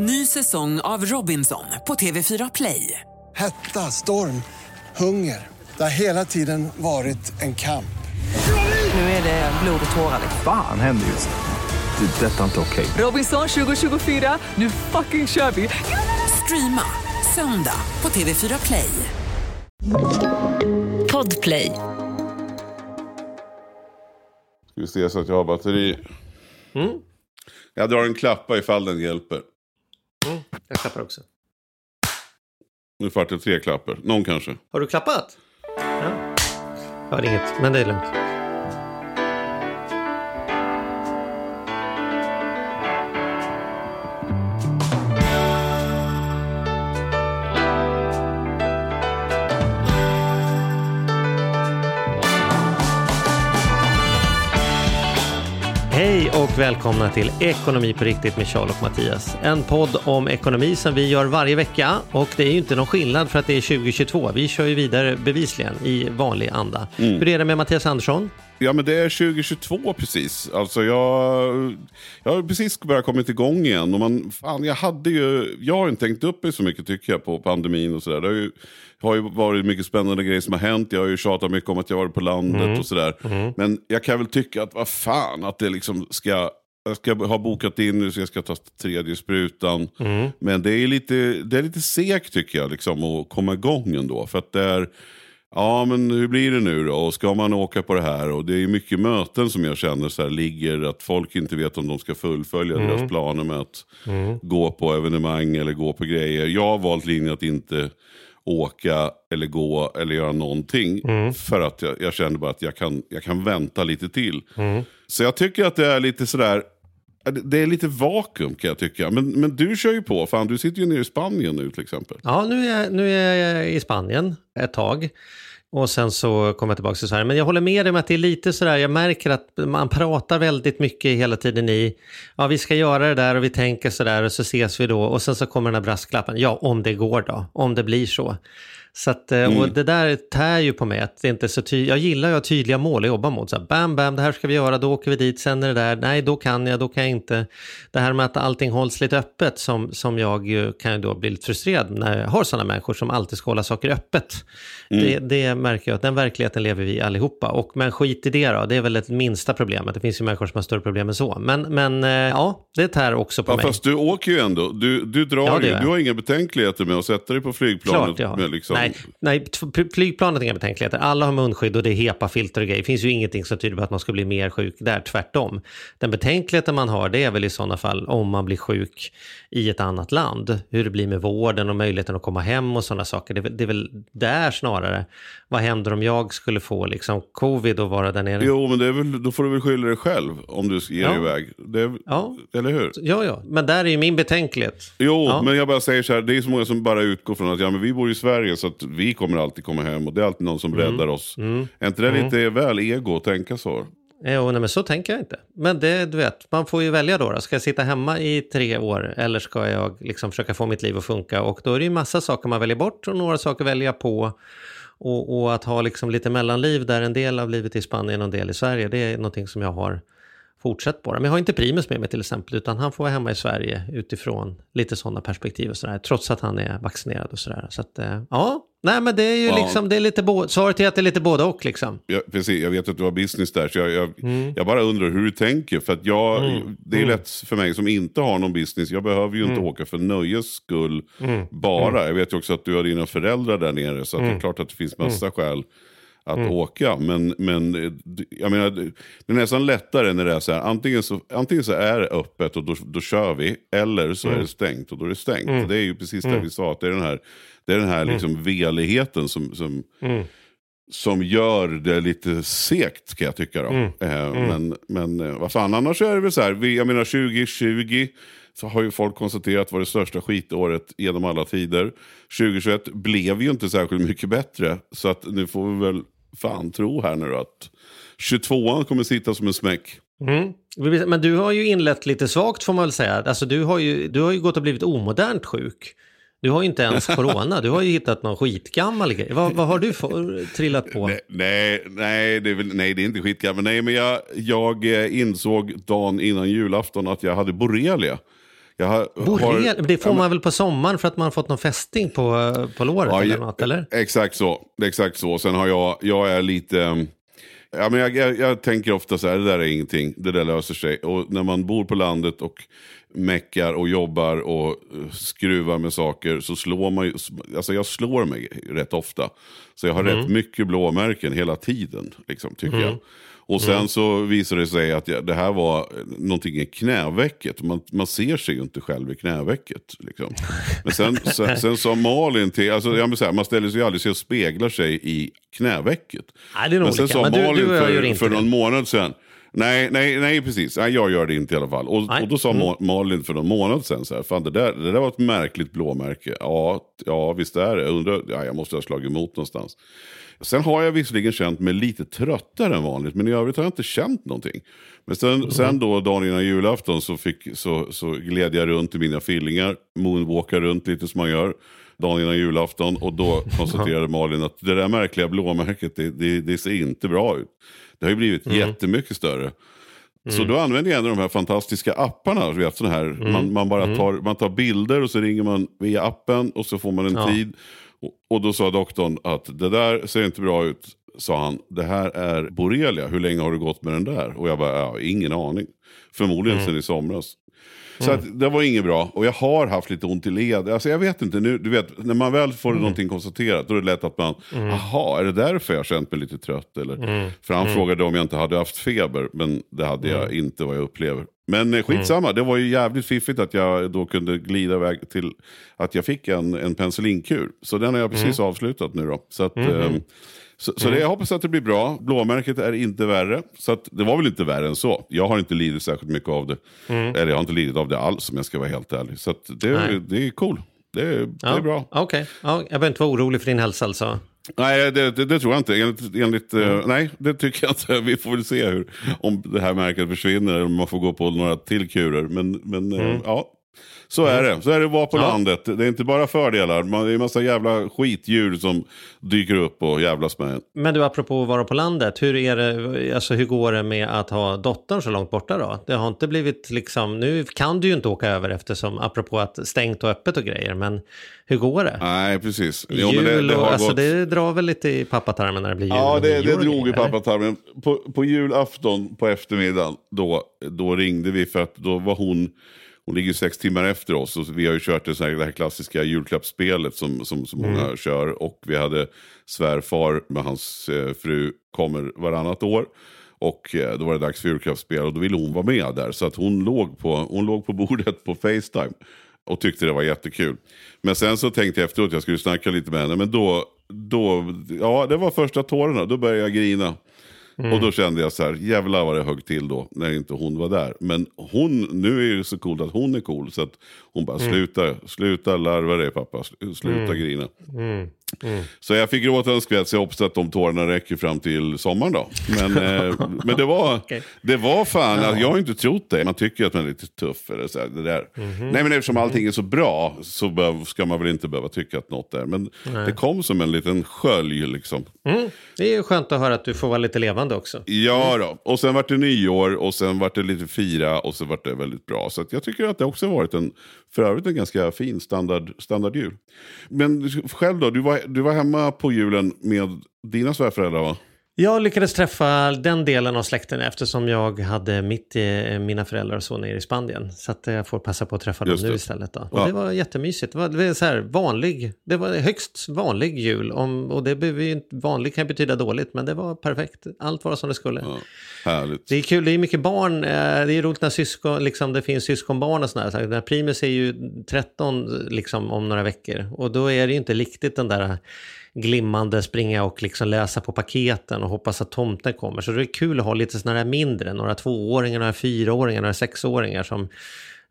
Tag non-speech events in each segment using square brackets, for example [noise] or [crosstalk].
Ny säsong av Robinson på TV4 Play. Hetta, storm, hunger. Det har hela tiden varit en kamp. Nu är det blod och tårar. Fan händer just nu. Det. är Detta är inte okej. Robinson 2024, nu fucking kör vi! Streama söndag på TV4 Play. Podplay. Ska vi se så att jag har batteri. Jag drar en klappa ifall den hjälper. Jag klappar också. Nu vart det tre klappar. Någon kanske. Har du klappat? Ja. Jag har inget, men det är lugnt. Och välkomna till Ekonomi på riktigt med Charles och Mattias. En podd om ekonomi som vi gör varje vecka och det är ju inte någon skillnad för att det är 2022. Vi kör ju vidare bevisligen i vanlig anda. Hur är det med Mattias Andersson? Ja men det är 2022 precis. Alltså jag, jag har precis börjat kommit igång igen. Och man, fan, jag, hade ju, jag har inte tänkt upp mig så mycket tycker jag på pandemin och sådär. Det har ju, varit mycket spännande grejer som har hänt. Jag har ju tjatat mycket om att jag varit på landet och sådär. Men jag kan väl tycka att vad fan att det liksom ska jag ska ha bokat in nu så jag ska ta tredje sprutan. Men det är lite, det är lite segt tycker jag liksom, att komma igång ändå. För att det är, ja men hur blir det nu då? Och ska man åka på det här? Och det är mycket möten som jag känner så här, ligger att folk inte vet om de ska fullfölja deras planer med att gå på evenemang eller gå på grejer. Jag har valt linjen att inte åka eller gå eller göra någonting. För att jag, jag känner bara att jag kan, jag kan vänta lite till. Så jag tycker att det är lite sådär, det är lite vakuum kan jag tycka. Men, men du kör ju på, fan du sitter ju nere i Spanien nu till exempel. Ja, nu är, jag, nu är jag i Spanien ett tag. Och sen så kommer jag tillbaka till Sverige. Men jag håller med dig om att det är lite sådär, jag märker att man pratar väldigt mycket hela tiden i, ja vi ska göra det där och vi tänker sådär och så ses vi då. Och sen så kommer den här brasklappen, ja om det går då, om det blir så. Så att, eh, och det där tär ju på mig att det inte så tydligt. Jag gillar ju att ha tydliga mål att jobba mot. Så här, bam, bam, det här ska vi göra, då åker vi dit, sen är det där, nej, då kan jag, då kan jag inte. Det här med att allting hålls lite öppet som, som jag ju kan ju då bli lite frustrerad när jag har sådana människor som alltid ska hålla saker öppet. Det, det märker jag att den verkligheten lever vi allihopa. Och, men skit i det då, det är väl det minsta problemet. Det finns ju människor som har större problem än så. Men, men eh, ja, det tär också på Ja, mig. fast du åker ju ändå. Du, du, drar Ja, ju, du har inga betänkligheter med att sätta dig på flygplanet. Klart jag har. med liksom, nej, nej, t- flygplanet inga betänkligheter. Alla har munskydd och det är HEPA-filter och grejer. Det finns ju ingenting som tyder på att man ska bli mer sjuk där, tvärtom. Den betänkligheten man har det är väl i sådana fall om man blir sjuk i ett annat land. Hur det blir med vården och möjligheten att komma hem och sådana saker. Det är, väl- det är väl där snarare. Vad händer om jag skulle få liksom covid och vara där nere? Jo, men det är väl, då får du väl skylla dig själv om du ger Ja. dig iväg. Det Ja. Eller hur? Ja, ja, men där är ju min betänklighet. Jo, Ja. men jag bara säger så här, det är så många som bara utgår från att ja, men vi bor i Sverige så att vi kommer alltid komma hem och det är alltid någon som Mm. räddar oss. Är inte det lite väl ego att tänka så? Jo, nej, men så tänker jag inte. Men det, du vet, man får ju välja då, då. Ska jag sitta hemma i tre år eller ska jag liksom försöka få mitt liv att funka? Och då är det ju massa saker man väljer bort och några saker väljer jag på. Och, och att ha liksom lite mellanliv där en del av livet i Spanien och en del i Sverige, det är någonting som jag har fortsatt på. Men jag har inte Primus med mig till exempel, utan han får vara hemma i Sverige utifrån lite sådana perspektiv och sådär, trots att han är vaccinerad och sådär. Så att, eh, ja, nej men det är ju Ja. liksom, det är lite svaret är att det är lite både och liksom. Jag, precis, jag vet att du har business där, så jag, jag, Mm. jag bara undrar hur du tänker. För att jag, Det är lätt för mig som inte har någon business. Jag behöver ju Mm. inte åka för nöjes skull bara. Jag vet ju också att du har dina föräldrar där nere, så Mm. det är klart att det finns massa skäl att åka. Men, men jag menar, det är nästan lättare när det är så här, antingen så, antingen så är det öppet och då, då kör vi, eller så Mm. är det stängt och då är det stängt. Det är ju precis det vi sa, att det är den här, det är den här liksom veligheten som, som, som gör det lite segt kan jag tycka. Då. Eh, Men, men eh, vad fan, annars är det väl så här, jag menar 2020 så har ju folk konstaterat var det största skitåret genom alla tider. 2021 blev ju inte särskilt mycket bättre, så att nu får vi väl fan tro här nu då att 22an kommer sitta som en smäck. Mm. Men du har ju inlett lite svagt får man väl säga. Alltså du har ju, du har ju gått och blivit omodernt sjuk. Du har ju inte ens [laughs] corona, du har ju hittat någon skitgammal grej. Vad, vad har du för, trillat på? Nej, nej, nej, det är väl, nej, det är inte skitgammalt. Nej, men jag, jag eh, insåg dagen innan julafton att jag hade borrelia. Har, Borrelian, har- det får ja, man väl på sommaren för att man har fått någon fästing på, på låret Ja, eller ja, något, eller? Exakt så. Exakt så. Sen har jag, jag är lite... um, Ja, men jag, jag, jag tänker ofta så här, det där är ingenting, det där löser sig. Och när man bor på landet och meckar och jobbar och eh, skruvar med saker så slår man ju, alltså jag slår mig rätt ofta. Så jag har rätt mycket blåmärken hela tiden, liksom, tycker jag. Och sen så visar det sig att jag, det här var någonting i knävecket. Man, man ser sig ju inte själv i knävecket. Liksom. Men sen, [laughs] sen, sen sa Malin till, alltså, jag vill säga, man ställer sig ju aldrig sig och speglar sig i knävecket. Nej, det är Men sen olika. sa Men du- Malin du gör för, för någon månad sedan, Nej, nej, nej precis. Nej, jag gör det inte i alla fall. Och. Mm. och då sa Ma- Malin för någon månad sedan så här, fan det där, det där var ett märkligt blåmärke. Ja, ja visst är det. Jag undrar, ja, jag måste ha slagit emot någonstans. Sen har jag visserligen känt mig lite tröttare än vanligt, men i övrigt har jag inte känt någonting. Men sen, Mm. sen då dagen innan julafton så, fick, så, så gled jag runt i mina fillingar, moonwalkade runt lite som man gör dagen innan julafton och då [laughs] konstaterade Malin att det där märkliga blåmärket, det, det, det ser inte bra ut. Det har ju blivit Mm. jättemycket större. Så då använder jag en av de här fantastiska apparna. Vet, sån här, Mm. man, man bara tar, man tar bilder och så ringer man via appen och så får man en Ja. tid. Och, och då sa doktorn att det där ser inte bra ut, sa han. Det här är borrelia, hur länge har du gått med den där? Och jag bara, ja, ingen aning. Förmodligen Mm. sedan i somras. Så att, det var inget bra. Och jag har haft lite ont i led. Alltså jag vet inte, nu, du vet, när man väl får någonting konstaterat då är det lätt att man, jaha, är det därför jag har känt mig lite trött? Eller? För han frågade om jag inte hade haft feber, men det hade jag inte vad jag upplever. Men eh, skitsamma, det var ju jävligt fiffigt att jag då kunde glida iväg till att jag fick en, en penicillinkur. Så den har jag precis avslutat nu då. Så, att, ehm, så, så det, jag hoppas att det blir bra. Blåmärket är inte värre. Så att, det var väl inte värre än så. Jag har inte lidit särskilt mycket av det. Eller jag har inte lidit av det alls om jag ska vara helt ärlig. Så det, Nej. det är cool. Det, är- det Ja, är bra. Okej, ja, jag behöver inte vara orolig för din hälsa alltså. Nej, det, det, det tror jag inte. Enligt, enligt, eh, nej, det tycker jag inte. [laughs] Vi får väl se hur, om det här märket försvinner eller om man får gå på några till kurer. Men, men eh, ja, så är det. Så är det att vara på Ja. landet. Det är inte bara fördelar. Man, det är en massa jävla skitdjur som dyker upp och jävlas med en. Men du, apropå att vara på landet, hur, är det, alltså, hur går det med att ha dottern så långt borta då? Det har inte blivit liksom, nu kan du ju inte åka över eftersom, apropå att stängt och öppet och grejer, men hur går det? Nej, precis. Jo, Jul det, det och, alltså gått... det drar väl lite i pappatarmen när det blir jul Ja, det, det drog i pappatarmen. På, på julafton på eftermiddagen, då, då ringde vi för att då var hon, hon ligger sex timmar efter oss. Och vi har ju kört det, här, det här klassiska julklappsspelet som, som, som många kör. Och vi hade svärfar med hans eh, fru kommer varannat år. Och eh, då var det dags för julklappsspel och då ville hon vara med där. Så att hon låg på, hon låg på [laughs] bordet på Facetime. Och tyckte det var jättekul. Men sen så tänkte jag efteråt att jag skulle snacka lite med henne. Men då, då ja det var första tårarna. Då började jag grina. Och då kände jag så här, jävlar vad det högg till då när inte hon var där. Men hon, nu är det så coolt att hon är cool. Så att hon bara, sluta, sluta larva dig pappa, Sl- sluta grina. Så jag fick gråta en skvätt så jag hoppas att de tårarna räcker fram till sommaren då. Men, eh, [laughs] men det, var, Okej. det var fan, alltså, jag har inte trott det. Man tycker att man är lite tuff. Eller så här, det där. Nej men eftersom allting är så bra så behöv, ska man väl inte behöva tycka att något är. Men det kom som en liten skölj liksom. Mm, det är ju skönt att höra att du får vara lite levande också. Ja då, och sen vart det nyår och sen vart det lite fira och så vart det väldigt bra. Så jag tycker att det också har varit en, för övrigt en ganska fin standard, standardjul. Men själv då, du var, du var hemma på julen med dina svärföräldrar va? Jag lyckades träffa den delen av släkten eftersom jag hade mitt, eh, mina föräldrar och så nere i Spanien. Så att jag får passa på att träffa dem nu det. istället. Då. Och Ja. det var jättemysigt. Det var, det var så här vanlig, det var högst vanlig jul. Om, och det inte, vanlig kan betyda dåligt, men det var perfekt. Allt var som det skulle. Ja, härligt. Det är kul, det är mycket barn. eh, Det är roligt när syskon, liksom, det finns syskonbarn och sådär. Så här Primus är ju 13 liksom, om några veckor. Och då är det ju inte riktigt den där glimmande springa och liksom läsa på paketen och hoppas att tomten kommer. Så det är kul att ha lite sådana här mindre, några tvååringar, några fyraåringar, några sexåringar som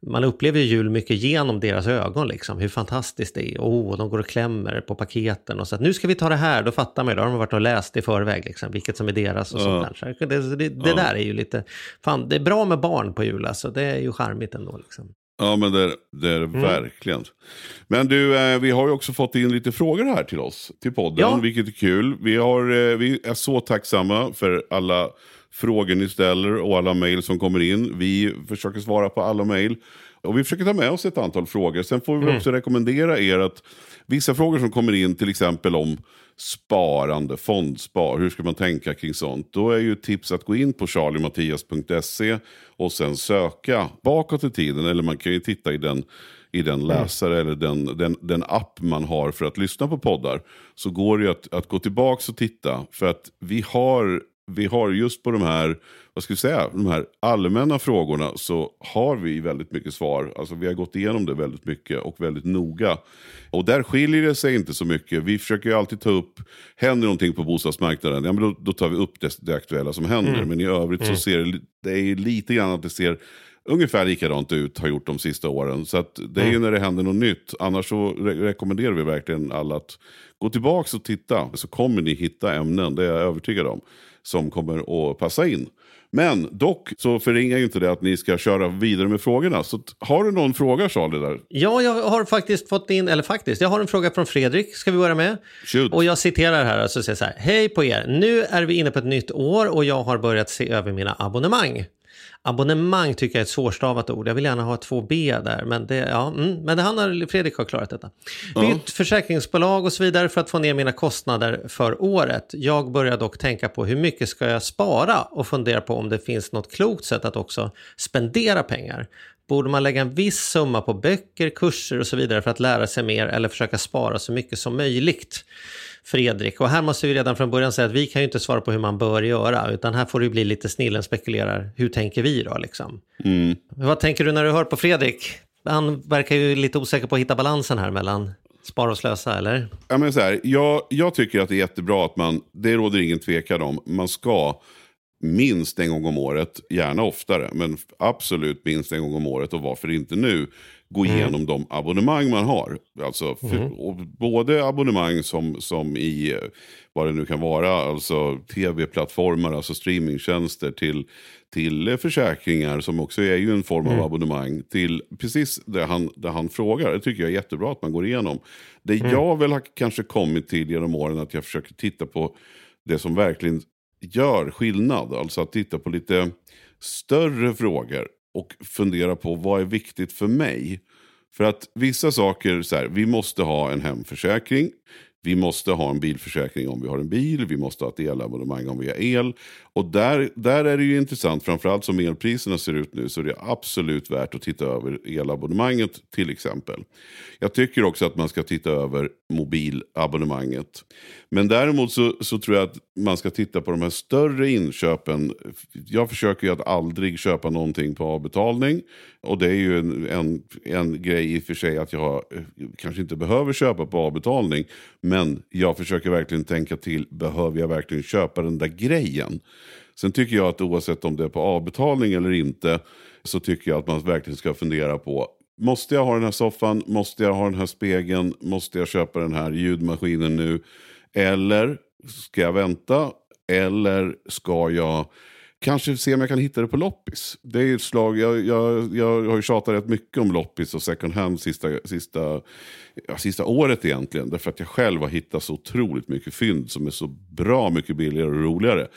man upplever ju jul mycket genom deras ögon, liksom. hur fantastiskt det är. Oh, de går och klämmer på paketen och så att nu ska vi ta det här, då fattar man ju, då har de varit och läst i förväg, liksom, vilket som är deras och sånt där. Så det, det, det där är ju lite, fan, det är bra med barn på jul, alltså. det är ju charmigt ändå. Liksom. Ja men det, det är det Mm. verkligen. Men du, eh, vi har ju också fått in lite frågor här till oss, till podden, Ja. vilket är kul. Vi, har, eh, vi är så tacksamma för alla frågor ni ställer och alla mejl som kommer in. Vi försöker svara på alla mejl. Och vi försöker ta med oss ett antal frågor. Sen får vi Mm. också rekommendera er att vissa frågor som kommer in, till exempel om sparande, fondspar, hur ska man tänka kring sånt? Då är ju tips att gå in på charliemattias.se och sen söka bakåt i tiden. Eller man kan ju titta i den, i den läsare eller den, den, den app man har för att lyssna på poddar. Så går det att, att gå tillbaka och titta. För att vi har, vi har just på de här, vad ska vi säga, de här allmänna frågorna så har vi väldigt mycket svar. Alltså vi har gått igenom det väldigt mycket och väldigt noga. Och där skiljer det sig inte så mycket. Vi försöker ju alltid ta upp, händer någonting på bostadsmarknaden, ja, men då, då tar vi upp det, det aktuella som händer. Men i övrigt så ser det, är lite grann att det ser ungefär likadant ut, har gjort de sista åren. Så att det är ju när det händer något nytt. Annars så re- rekommenderar vi verkligen alla att gå tillbaka och titta. Så kommer ni hitta ämnen, det är jag övertygad om, som kommer att passa in. Men dock så förringar ju inte det att ni ska köra vidare med frågorna. Så har du någon fråga Charlie där? Ja, jag har faktiskt fått in, eller faktiskt, jag har en fråga från Fredrik, ska vi börja med. Shoot. Och jag citerar här, alltså säger så här, hej på er, nu är vi inne på ett nytt år och jag har börjat se över mina abonnemang. Abonnemang tycker jag är ett svårstavat ord, jag vill gärna ha två B där, men det, ja, mm, men det han har, Fredrik har klarat detta. Bytt försäkringsbolag och så vidare för att få ner mina kostnader för året. Jag börjar dock tänka på hur mycket ska jag spara och fundera på om det finns något klokt sätt att också spendera pengar. Borde man lägga en viss summa på böcker, kurser och så vidare för att lära sig mer eller försöka spara så mycket som möjligt? Fredrik, och här måste vi redan från början säga att vi kan ju inte svara på hur man bör göra, utan här får det ju bli lite snillen spekulerar, hur tänker vi då liksom? Vad tänker du när du hör på Fredrik? Han verkar ju lite osäker på att hitta balansen här mellan spara och slösa, eller? Ja, men så här, jag, jag tycker att det är jättebra att man, det råder ingen tvekan om, man ska minst en gång om året, gärna oftare, men absolut minst en gång om året och varför inte nu, gå igenom de abonnemang man har. Alltså, för, och både abonnemang som, som i vad det nu kan vara, alltså tv-plattformar, alltså streamingtjänster till, till eh, försäkringar som också är ju en form av abonnemang, till precis det han, det han frågar. Det tycker jag är jättebra att man går igenom. Det jag väl har kanske kommit till genom åren att jag försöker titta på det som verkligen gör skillnad. Alltså att titta på lite större frågor och fundera på vad är viktigt för mig. För att vissa saker, så här, vi måste ha en hemförsäkring. Vi måste ha en bilförsäkring om vi har en bil. Vi måste ha ett elabonnemang om vi har el. Och där, där är det ju intressant, framförallt som elpriserna ser ut nu, så är det absolut värt att titta över elabonnemanget till exempel. Jag tycker också att man ska titta över mobilabonnemanget. Men däremot så, så tror jag att man ska titta på de här större inköpen. Jag försöker ju att aldrig köpa någonting på avbetalning. Och det är ju en, en, en grej i och för sig att jag eh, kanske inte behöver köpa på avbetalning. Men men jag försöker verkligen tänka till, behöver jag verkligen köpa den där grejen? Sen tycker jag att oavsett om det är på avbetalning eller inte så tycker jag att man verkligen ska fundera på Måste jag ha den här soffan? Måste jag ha den här spegeln? Måste jag köpa den här ljudmaskinen nu? Eller ska jag vänta? Eller ska jag kanske se om jag kan hitta det på loppis? Det är ett slag, jag, jag, jag har ju tjatat rätt mycket om loppis och second hand sista, sista, ja, sista året egentligen. Därför att jag själv har hittat så otroligt mycket fynd som är så bra mycket billigare och roligare.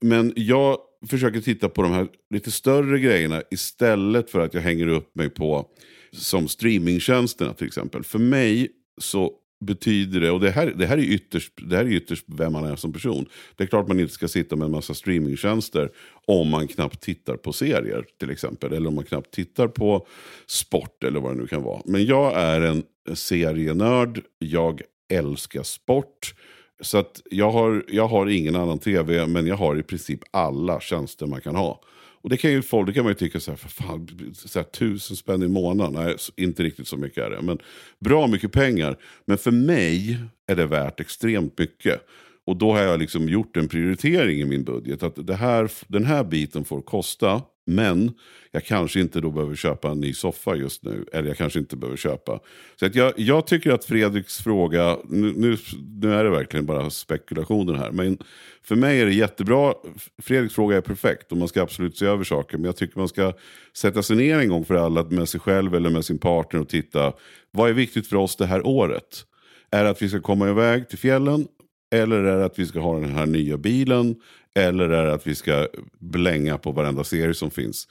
Men jag försöker titta på de här lite större grejerna istället för att jag hänger upp mig på som streamingtjänsterna till exempel. För mig så betyder det, och det här, det, här är ytterst, det här är ytterst vem man är som person. Det är klart man inte ska sitta med en massa streamingtjänster om man knappt tittar på serier till exempel. Eller om man knappt tittar på sport eller vad det nu kan vara. Men jag är en serienörd, jag älskar sport. Så att jag har, jag har ingen annan tv, men jag har i princip alla tjänster man kan ha. Och det kan ju folk, det kan man ju tycka så här, för fan, så här, tusen spänn i månaden. Nej, inte riktigt så mycket är det. Men bra mycket pengar. Men för mig är det värt extremt mycket. Och då har jag liksom gjort en prioritering i min budget. Att det här, den här biten får kosta. Men jag kanske inte då behöver köpa en ny soffa just nu. Eller jag kanske inte behöver köpa. Så att jag, jag tycker att Fredriks fråga, nu, nu, nu är det verkligen bara spekulationer här. Men för mig är det jättebra. Fredriks fråga är perfekt och man ska absolut se över saker. Men jag tycker man ska sätta sig ner en gång för alla med sig själv eller med sin partner och titta. Vad är viktigt för oss det här året? Är det att vi ska komma iväg till fjällen? Eller är det att vi ska ha den här nya bilen? Eller är det att vi ska blänga på varenda serie som finns?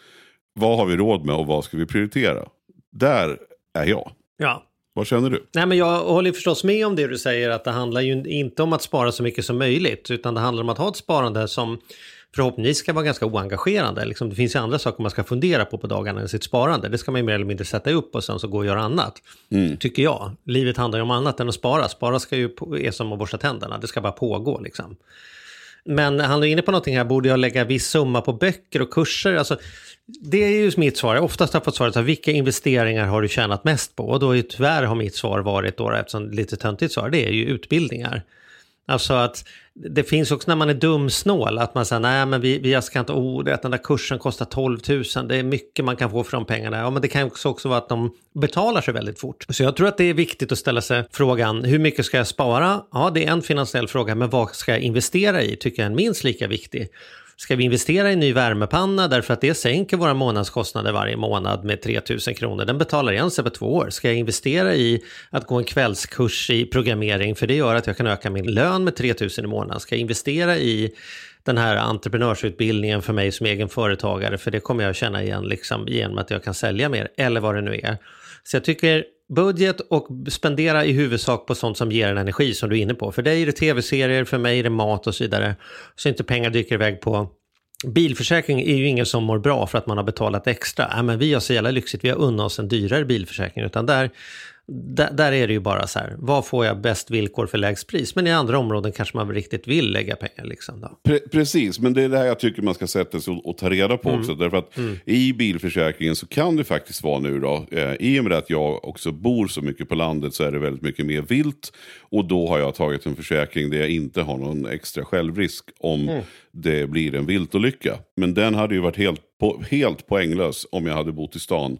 Vad har vi råd med och vad ska vi prioritera? där är jag. Ja. Vad känner du? Nej, men jag håller förstås med om det du säger att det handlar ju inte om att spara så mycket som möjligt utan det handlar om att ha ett sparande som förhoppningsvis ska vara ganska oengagerande. Liksom, det finns ju andra saker man ska fundera på på dagarna än sitt sparande. Det ska man ju mer eller mindre sätta upp och sen så gå och göra annat. Tycker jag. Livet handlar ju om annat än att spara. Spara ska ju, är som att borsta tänderna. Det ska bara pågå liksom. Men han är inne på någonting här, borde jag lägga viss summa på böcker och kurser? Alltså, det är ju mitt svar. Oftast har fått svaret så här, vilka investeringar har du tjänat mest på? Och då är ju tyvärr har mitt svar varit, då, eftersom lite töntigt svar, det är ju utbildningar. Alltså att det finns också när man är dumsnål, att man säger nej men vi, vi ska inte, oh det, den där kursen kostar 12 000, det är mycket man kan få för de pengarna. Ja men det kan också, också vara att de betalar sig väldigt fort. Så jag tror att det är viktigt att ställa sig frågan, hur mycket ska jag spara? Ja det är en finansiell fråga, men vad ska jag investera i? Tycker jag är minst lika viktig. Ska vi investera i en ny värmepanna därför att det sänker våra månadskostnader varje månad med 3000 kronor? Den betalar igen sig på två år. Ska jag investera i att gå en kvällskurs i programmering för det gör att jag kan öka min lön med 3000 i månaden? Ska jag investera i den här entreprenörsutbildningen för mig som egen företagare för det kommer jag känna igen liksom, genom att jag kan sälja mer eller vad det nu är. Så jag tycker budget och spendera i huvudsak på sånt som ger en energi som du är inne på. För dig är det tv-serier, för mig är det mat och så vidare. Så inte pengar dyker iväg på Bilförsäkring är ju ingen som mår bra för att man har betalat extra. Äh, men vi har så jävla lyxigt, vi har unnat oss en dyrare bilförsäkring. Utan där, där, är det ju bara så här, vad får jag bäst villkor för lägst pris? Men i andra områden kanske man riktigt vill lägga pengar. Liksom då. Pre precis, men det är det här jag tycker man ska sätta sig och, och ta reda på mm. också. Därför att mm. i bilförsäkringen så kan det faktiskt vara nu då, eh, i och med att jag också bor så mycket på landet så är det väldigt mycket mer vilt. Och då har jag tagit en försäkring där jag inte har någon extra självrisk om mm. det blir en viltolycka. Men den hade ju varit helt, po helt poänglös om jag hade bott i stan.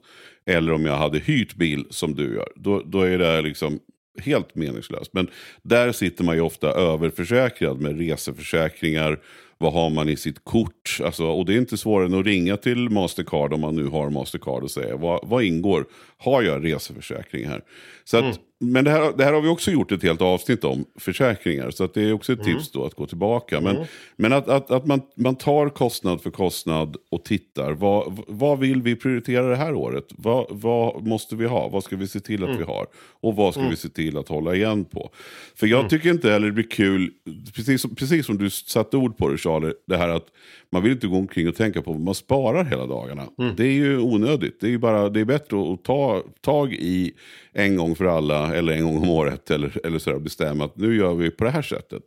Eller om jag hade hyrt bil som du gör. Då, då är det liksom helt meningslöst. Men där sitter man ju ofta överförsäkrad med reseförsäkringar. Vad har man i sitt kort? Alltså, och det är inte svårare än att ringa till Mastercard om man nu har Mastercard och säga vad, vad ingår? Har jag reseförsäkring här? Så att, mm. Men det här, det här har vi också gjort ett helt avsnitt om, försäkringar. Så att det är också ett mm. tips då att gå tillbaka. Men, mm. men att, att, att man, man tar kostnad för kostnad och tittar. Vad, vad vill vi prioritera det här året? Vad, vad måste vi ha? Vad ska vi se till att mm. vi har? Och vad ska mm. vi se till att hålla igen på? För jag mm. tycker inte heller det blir kul, precis som, precis som du satte ord på det Charlie, det här att man vill inte gå omkring och tänka på vad man sparar hela dagarna. Mm. Det är ju onödigt. Det är, bara, det är bättre att ta tag i en gång för alla eller en gång om året eller, eller så där, bestämma att nu gör vi på det här sättet.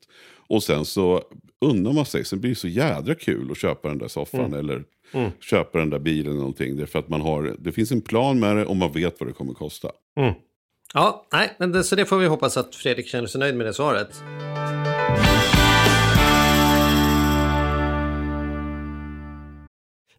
Och sen så unnar man sig. Sen blir det så jädra kul att köpa den där soffan mm. eller mm. köpa den där bilen eller någonting. Därför att man har, det finns en plan med det och man vet vad det kommer kosta. Mm. Ja, nej, men det, så det får vi hoppas att Fredrik känner sig nöjd med det svaret.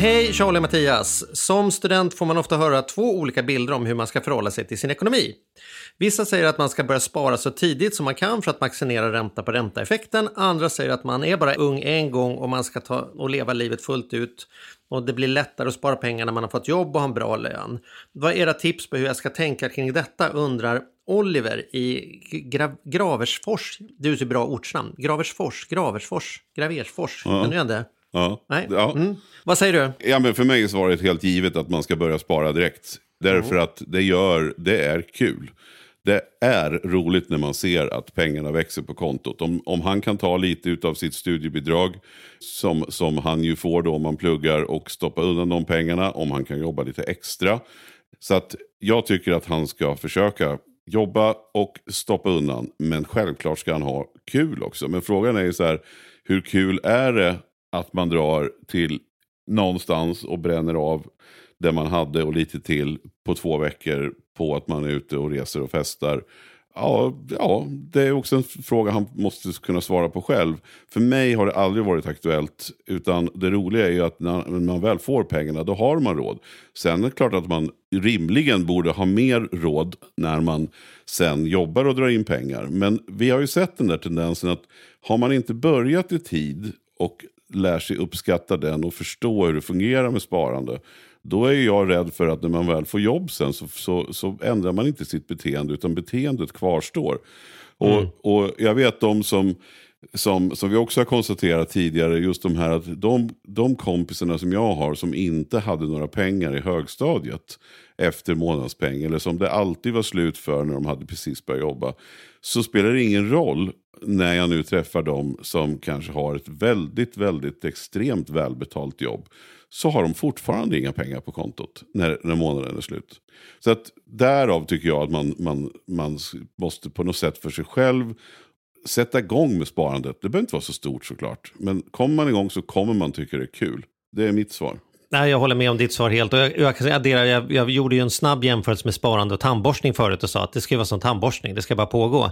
Hej, Charlie och Mattias. Som student får man ofta höra två olika bilder om hur man ska förhålla sig till sin ekonomi. Vissa säger att man ska börja spara så tidigt som man kan för att maximera ränta på ränta-effekten. Andra säger att man är bara ung en gång och man ska ta och leva livet fullt ut. Och det blir lättare att spara pengar när man har fått jobb och har en bra lön. Vad är era tips på hur jag ska tänka kring detta undrar Oliver i Gra Graversfors. Det är så bra ortsnamn. Graversfors, Graversfors, Graversfors. Ja. Känner du igen det? Ja. Nej. Ja. Mm. Vad säger du? Ja, men för mig är svaret helt givet att man ska börja spara direkt. Därför att det gör, det är kul. Det är roligt när man ser att pengarna växer på kontot. Om, om han kan ta lite av sitt studiebidrag som, som han ju får då om man pluggar och stoppa undan de pengarna. Om han kan jobba lite extra. Så att jag tycker att han ska försöka jobba och stoppa undan. Men självklart ska han ha kul också. Men frågan är ju så här, hur kul är det att man drar till någonstans och bränner av det man hade och lite till på två veckor på att man är ute och reser och festar. Ja, ja, det är också en fråga han måste kunna svara på själv. För mig har det aldrig varit aktuellt. Utan det roliga är ju att när man väl får pengarna, då har man råd. Sen är det klart att man rimligen borde ha mer råd när man sen jobbar och drar in pengar. Men vi har ju sett den där tendensen att har man inte börjat i tid och lär sig uppskatta den och förstå hur det fungerar med sparande. Då är jag rädd för att när man väl får jobb sen så, så, så ändrar man inte sitt beteende utan beteendet kvarstår. Och, och jag vet de som, som, som vi också har konstaterat tidigare, just de här att de, de kompisarna som jag har som inte hade några pengar i högstadiet efter månadspeng eller som det alltid var slut för när de hade precis börjat jobba. Så spelar det ingen roll när jag nu träffar dem som kanske har ett väldigt, väldigt extremt välbetalt jobb. Så har de fortfarande inga pengar på kontot när, när månaden är slut. Så att därav tycker jag att man, man, man måste på något sätt för sig själv sätta igång med sparandet. Det behöver inte vara så stort såklart. Men kommer man igång så kommer man tycka det är kul. Det är mitt svar. Nej, jag håller med om ditt svar helt. Och jag, jag kan addera, jag, jag gjorde ju en snabb jämförelse med sparande och tandborstning förut och sa att det ska vara som tandborstning, det ska bara pågå.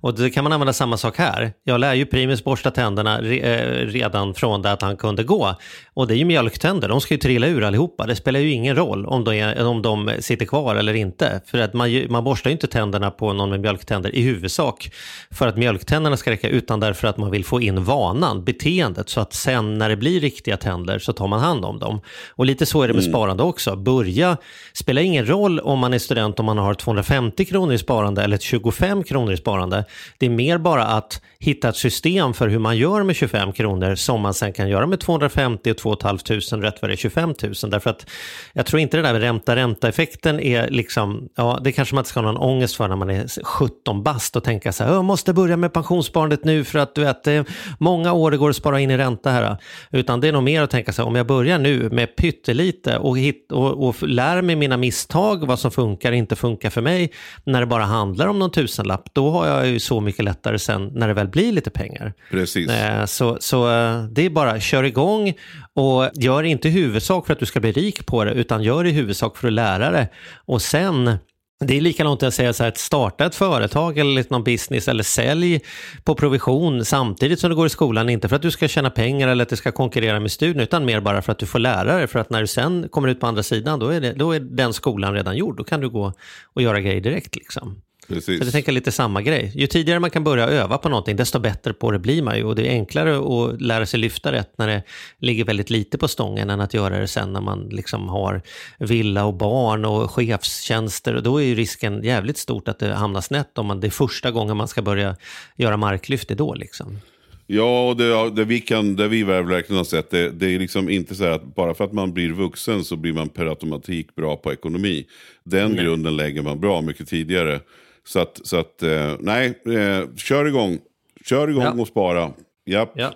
Och det kan man använda samma sak här. Jag lär ju Primus borsta tänderna re, eh, redan från det att han kunde gå. Och det är ju mjölktänder, de ska ju trilla ur allihopa. Det spelar ju ingen roll om de, är, om de sitter kvar eller inte. För att man, man borstar ju inte tänderna på någon med mjölktänder i huvudsak för att mjölktänderna ska räcka, utan därför att man vill få in vanan, beteendet, så att sen när det blir riktiga tänder så tar man hand om dem. Och lite så är det med sparande också. Börja, spelar ingen roll om man är student om man har 250 kronor i sparande eller 25 kronor i sparande. Det är mer bara att hitta ett system för hur man gör med 25 kronor som man sen kan göra med 250 och 2 500 rätt vad det är 25 000. Därför att jag tror inte det där med ränta-ränta-effekten är liksom, ja det kanske man inte ska ha någon ångest för när man är 17 bast och tänka så här, jag måste börja med pensionssparandet nu för att du vet, det är många år det går att spara in i ränta här. Utan det är nog mer att tänka så här, om jag börjar nu med pyttelite och, hit, och, och lär mig mina misstag, vad som funkar och inte funkar för mig, när det bara handlar om någon tusenlapp, då har jag ju så mycket lättare sen när det väl blir lite pengar. Precis. Eh, Så, så eh, det är bara, kör igång och gör inte i huvudsak för att du ska bli rik på det, utan gör i huvudsak för att lära det. Och sen, det är likadant att säga så här, att starta ett företag eller någon business eller sälj på provision samtidigt som du går i skolan, inte för att du ska tjäna pengar eller att det ska konkurrera med studierna utan mer bara för att du får lärare. för att när du sen kommer ut på andra sidan, då är, det, då är den skolan redan gjord, då kan du gå och göra grejer direkt liksom. Precis. Så jag tänker lite samma grej. Ju tidigare man kan börja öva på någonting, desto bättre på det blir man ju. Och det är enklare att lära sig lyfta rätt när det ligger väldigt lite på stången än att göra det sen när man liksom har villa och barn och chefstjänster. Och då är ju risken jävligt stort att det hamnar snett om man, det är första gången man ska börja göra marklyft, det är då liksom. Ja, och det, det, vi kan, det vi verkligen har sett, det, det är liksom inte så här att bara för att man blir vuxen så blir man per automatik bra på ekonomi. Den grunden lägger man bra mycket tidigare. Så att, så att eh, nej, eh, kör igång. Kör igång Ja. och spara. Japp. Ja,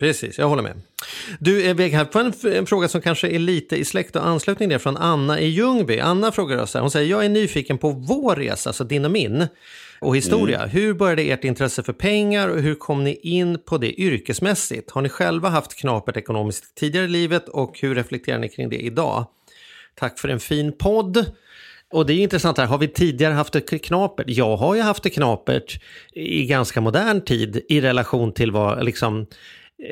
precis. Jag håller med. Du, eh, vi här på en, en fråga som kanske är lite i släkt och anslutning där från Anna i Ljungby. Anna frågar oss här, hon säger, jag är nyfiken på vår resa, alltså din och min. och historia. Hur började ert intresse för pengar och hur kom ni in på det yrkesmässigt? Har ni själva haft knapert ekonomiskt tidigare i livet och hur reflekterar ni kring det idag? Tack för en fin podd. Och det är intressant här, har vi tidigare haft det knapert? Jag har ju haft det knapert i ganska modern tid i relation till vad, liksom,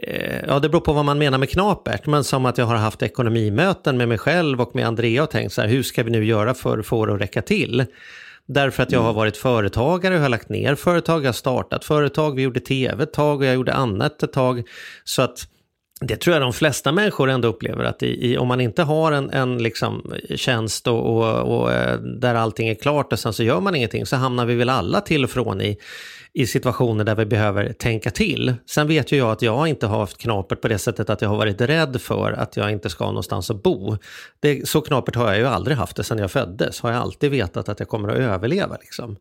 eh, ja det beror på vad man menar med knapert, men som att jag har haft ekonomimöten med mig själv och med Andrea och tänkt så här, hur ska vi nu göra för att få det att räcka till? Därför att jag har varit företagare, jag har lagt ner företag, jag har startat företag, vi gjorde tv ett tag och jag gjorde annat ett tag. Så att det tror jag de flesta människor ändå upplever att i, i, om man inte har en, en liksom tjänst och, och, och, eh, där allting är klart och sen så gör man ingenting så hamnar vi väl alla till och från i, i situationer där vi behöver tänka till. Sen vet ju jag att jag inte har haft knapert på det sättet att jag har varit rädd för att jag inte ska någonstans att bo. Det, så knapert har jag ju aldrig haft det sedan jag föddes. Har jag alltid vetat att jag kommer att överleva. Liksom.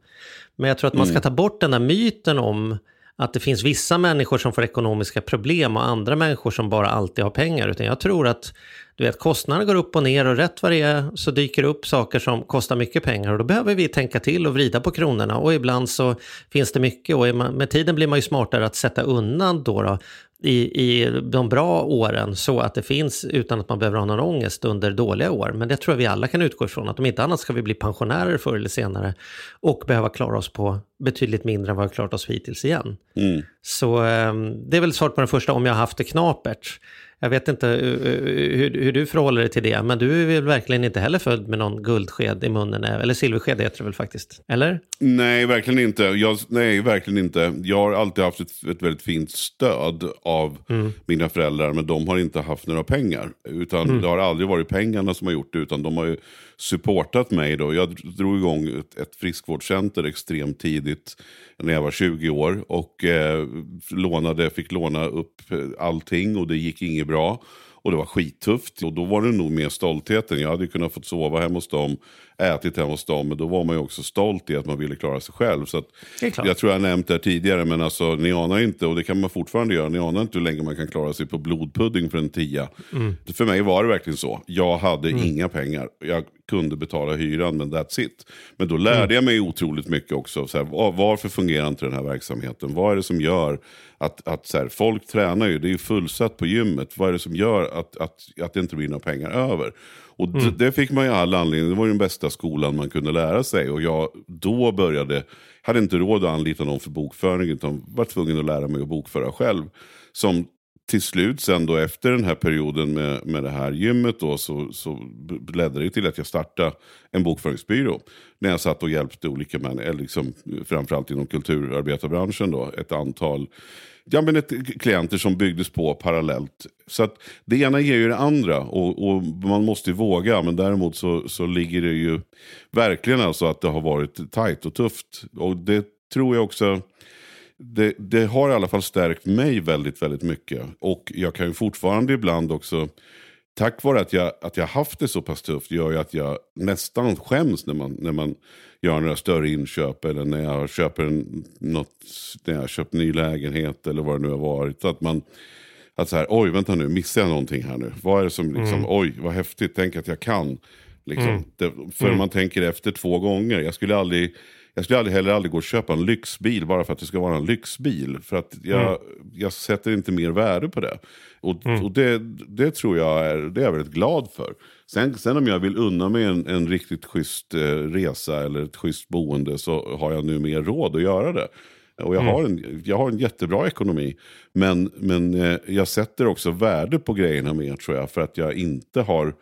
Men jag tror att man ska ta bort den där myten om att det finns vissa människor som får ekonomiska problem och andra människor som bara alltid har pengar. Utan jag tror att du vet, kostnaderna går upp och ner och rätt vad det är så dyker det upp saker som kostar mycket pengar. Och då behöver vi tänka till och vrida på kronorna. Och ibland så finns det mycket. Och med tiden blir man ju smartare att sätta undan då, då i, i de bra åren så att det finns utan att man behöver ha någon ångest under dåliga år. Men det tror jag vi alla kan utgå ifrån, att om inte annat ska vi bli pensionärer förr eller senare och behöva klara oss på betydligt mindre än vad vi har klarat oss hittills igen. Mm. Så eh, det är väl svaret på den första, om jag har haft det knapert. Jag vet inte hur, hur, du förhåller dig till det, men du är väl verkligen inte heller född med någon guldsked i munnen, eller silversked heter det väl faktiskt? Eller? Nej, verkligen inte. Jag, nej, verkligen inte. Jag har alltid haft ett, ett väldigt fint stöd av mm. mina föräldrar, men de har inte haft några pengar. Utan mm. det har aldrig varit pengarna som har gjort det, utan de har ju supportat mig. Då. Jag drog igång ett, ett friskvårdscenter extremt tidigt när jag var 20 år och eh, lånade, fick låna upp allting och det gick inget bra. Och det var skittufft. Och då var det nog mer stoltheten. Jag hade kunnat få sova hemma hos dem, ätit hemma hos dem. Men då var man ju också stolt i att man ville klara sig själv. Så jag tror jag nämnt det här tidigare. Men alltså, ni anar inte, och det kan man fortfarande göra. Ni anar inte hur länge man kan klara sig på blodpudding för en tia. Mm. För mig var det verkligen så. Jag hade mm. inga pengar. Jag kunde betala hyran, men that's it. Men då lärde mm. jag mig otroligt mycket också. Så här, varför fungerar inte den här verksamheten? Vad är det som gör att, att så här, folk tränar ju, det är ju fullsatt på gymmet. Vad är det som gör att, att, att det inte blir några pengar över? Och mm. det fick man ju all anledning, det var den bästa skolan man kunde lära sig. Och jag då började, hade inte råd att anlita någon för bokföring utan var tvungen att lära mig att bokföra själv. Som till slut sen då efter den här perioden med, med det här gymmet då så, så ledde det till att jag startade en bokföringsbyrå. När jag satt och hjälpte olika människor, eh, liksom, framförallt inom kulturarbetarbranschen då, ett antal ja, men ett, eh, klienter som byggdes på parallellt. Så att det ena ger ju det andra och, och man måste våga. Men däremot så, så ligger det ju verkligen alltså att det har varit tajt och tufft. Och det tror jag också det, det, har i alla fall stärkt mig väldigt, väldigt mycket. Och jag kan ju fortfarande ibland också, tack vare att jag, att jag haft det så pass tufft, gör ju att jag nästan skäms när man, när man gör några större inköp. Eller när jag köper en, något, när jag köpt ny lägenhet eller vad det nu har varit. Att man, att så här, oj vänta nu, missar jag någonting här nu? Vad är det som, liksom, mm. oj vad häftigt, tänk att jag kan. Liksom. Mm. Det, för mm. man tänker efter två gånger. Jag skulle aldrig jag skulle aldrig, heller aldrig gå och köpa en lyxbil bara för att det ska vara en lyxbil. För att jag, mm. jag sätter inte mer värde på det. Och, mm. och det, det tror jag är, det är jag väldigt glad för. Sen, sen om jag vill unna mig en, en riktigt schysst eh, resa eller ett schysst boende så har jag nu mer råd att göra det. Och jag, mm. har en, jag har en jättebra ekonomi. Men, men eh, jag sätter också värde på grejerna mer tror jag. För att jag inte har...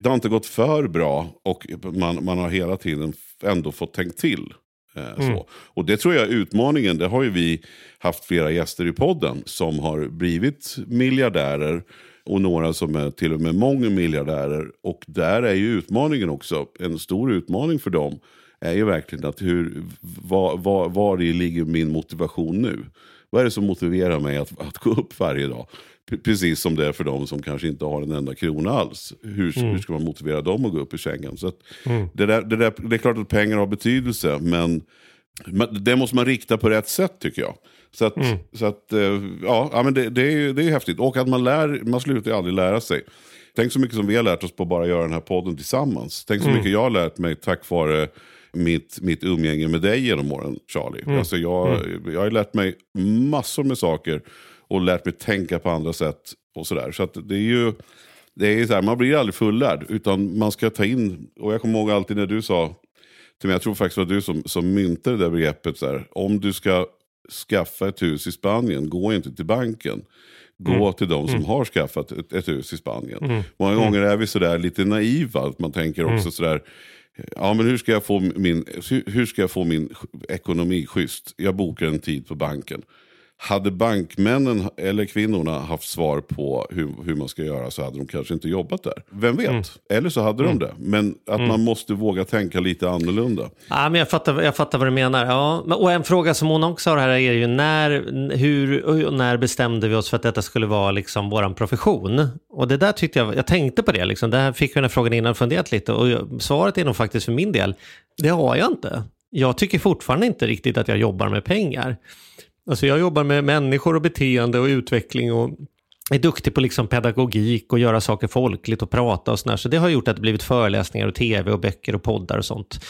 Det har inte gått för bra och man, man har hela tiden ändå fått tänkt till. Eh, mm. Och det tror jag är utmaningen. Det har ju vi haft flera gäster i podden som har blivit miljardärer. Och några som är till och med mångmiljardärer. Och där är ju utmaningen också, en stor utmaning för dem. Är ju verkligen att hur, var, var, var ligger min motivation nu? Vad är det som motiverar mig att, att gå upp varje dag? Precis som det är för de som kanske inte har en enda krona alls. Hur, mm. hur ska man motivera dem att gå upp i sängen? Så mm. det, där, det, där, det är klart att pengar har betydelse, men det måste man rikta på rätt sätt tycker jag. Så att, mm. så att eh, ja, ja men det, det, är, det är häftigt. Och att man, lär, man slutar ju aldrig lära sig. Tänk så mycket som vi har lärt oss på att bara göra den här podden tillsammans. Tänk så mm. mycket jag har lärt mig tack vare mitt, mitt umgänge med dig genom åren, Charlie. Mm. Alltså jag, jag har lärt mig massor med saker och lärt mig tänka på andra sätt och sådär. Så att det är ju, det är så här, man blir aldrig fullärd, utan man ska ta in, och jag kommer ihåg alltid när du sa till mig, jag tror faktiskt det var du som, som myntade det där begreppet, så här, om du ska skaffa ett hus i Spanien, gå inte till banken. Gå Mm. till de som har skaffat ett, ett hus i Spanien. Mm. Många gånger är vi sådär lite naiva, att man tänker också Mm. sådär, ja men hur ska, jag få min, hur, hur ska jag få min ekonomi schysst? Jag bokar en tid på banken. Hade bankmännen eller kvinnorna haft svar på hur, hur man ska göra så hade de kanske inte jobbat där. Vem vet? Mm. Eller så hade de det. Men att man måste våga tänka lite annorlunda. Ja, men jag, fattar, jag fattar vad du menar. Ja, och en fråga som hon också har här är ju när, hur när bestämde vi oss för att detta skulle vara liksom vår profession? Och det där tyckte jag, jag tänkte på det, liksom. det här fick jag den här frågan innan och funderat lite och svaret är nog faktiskt för min del, det har jag inte. Jag tycker fortfarande inte riktigt att jag jobbar med pengar. Alltså jag jobbar med människor och beteende och utveckling och är duktig på liksom pedagogik och göra saker folkligt och prata och sådär. Så det har gjort att det blivit föreläsningar och tv och böcker och poddar och sånt.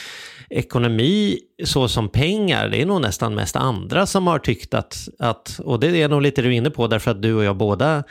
Ekonomi så som pengar, det är nog nästan mest andra som har tyckt att, att och det är nog lite du är inne på därför att du och jag båda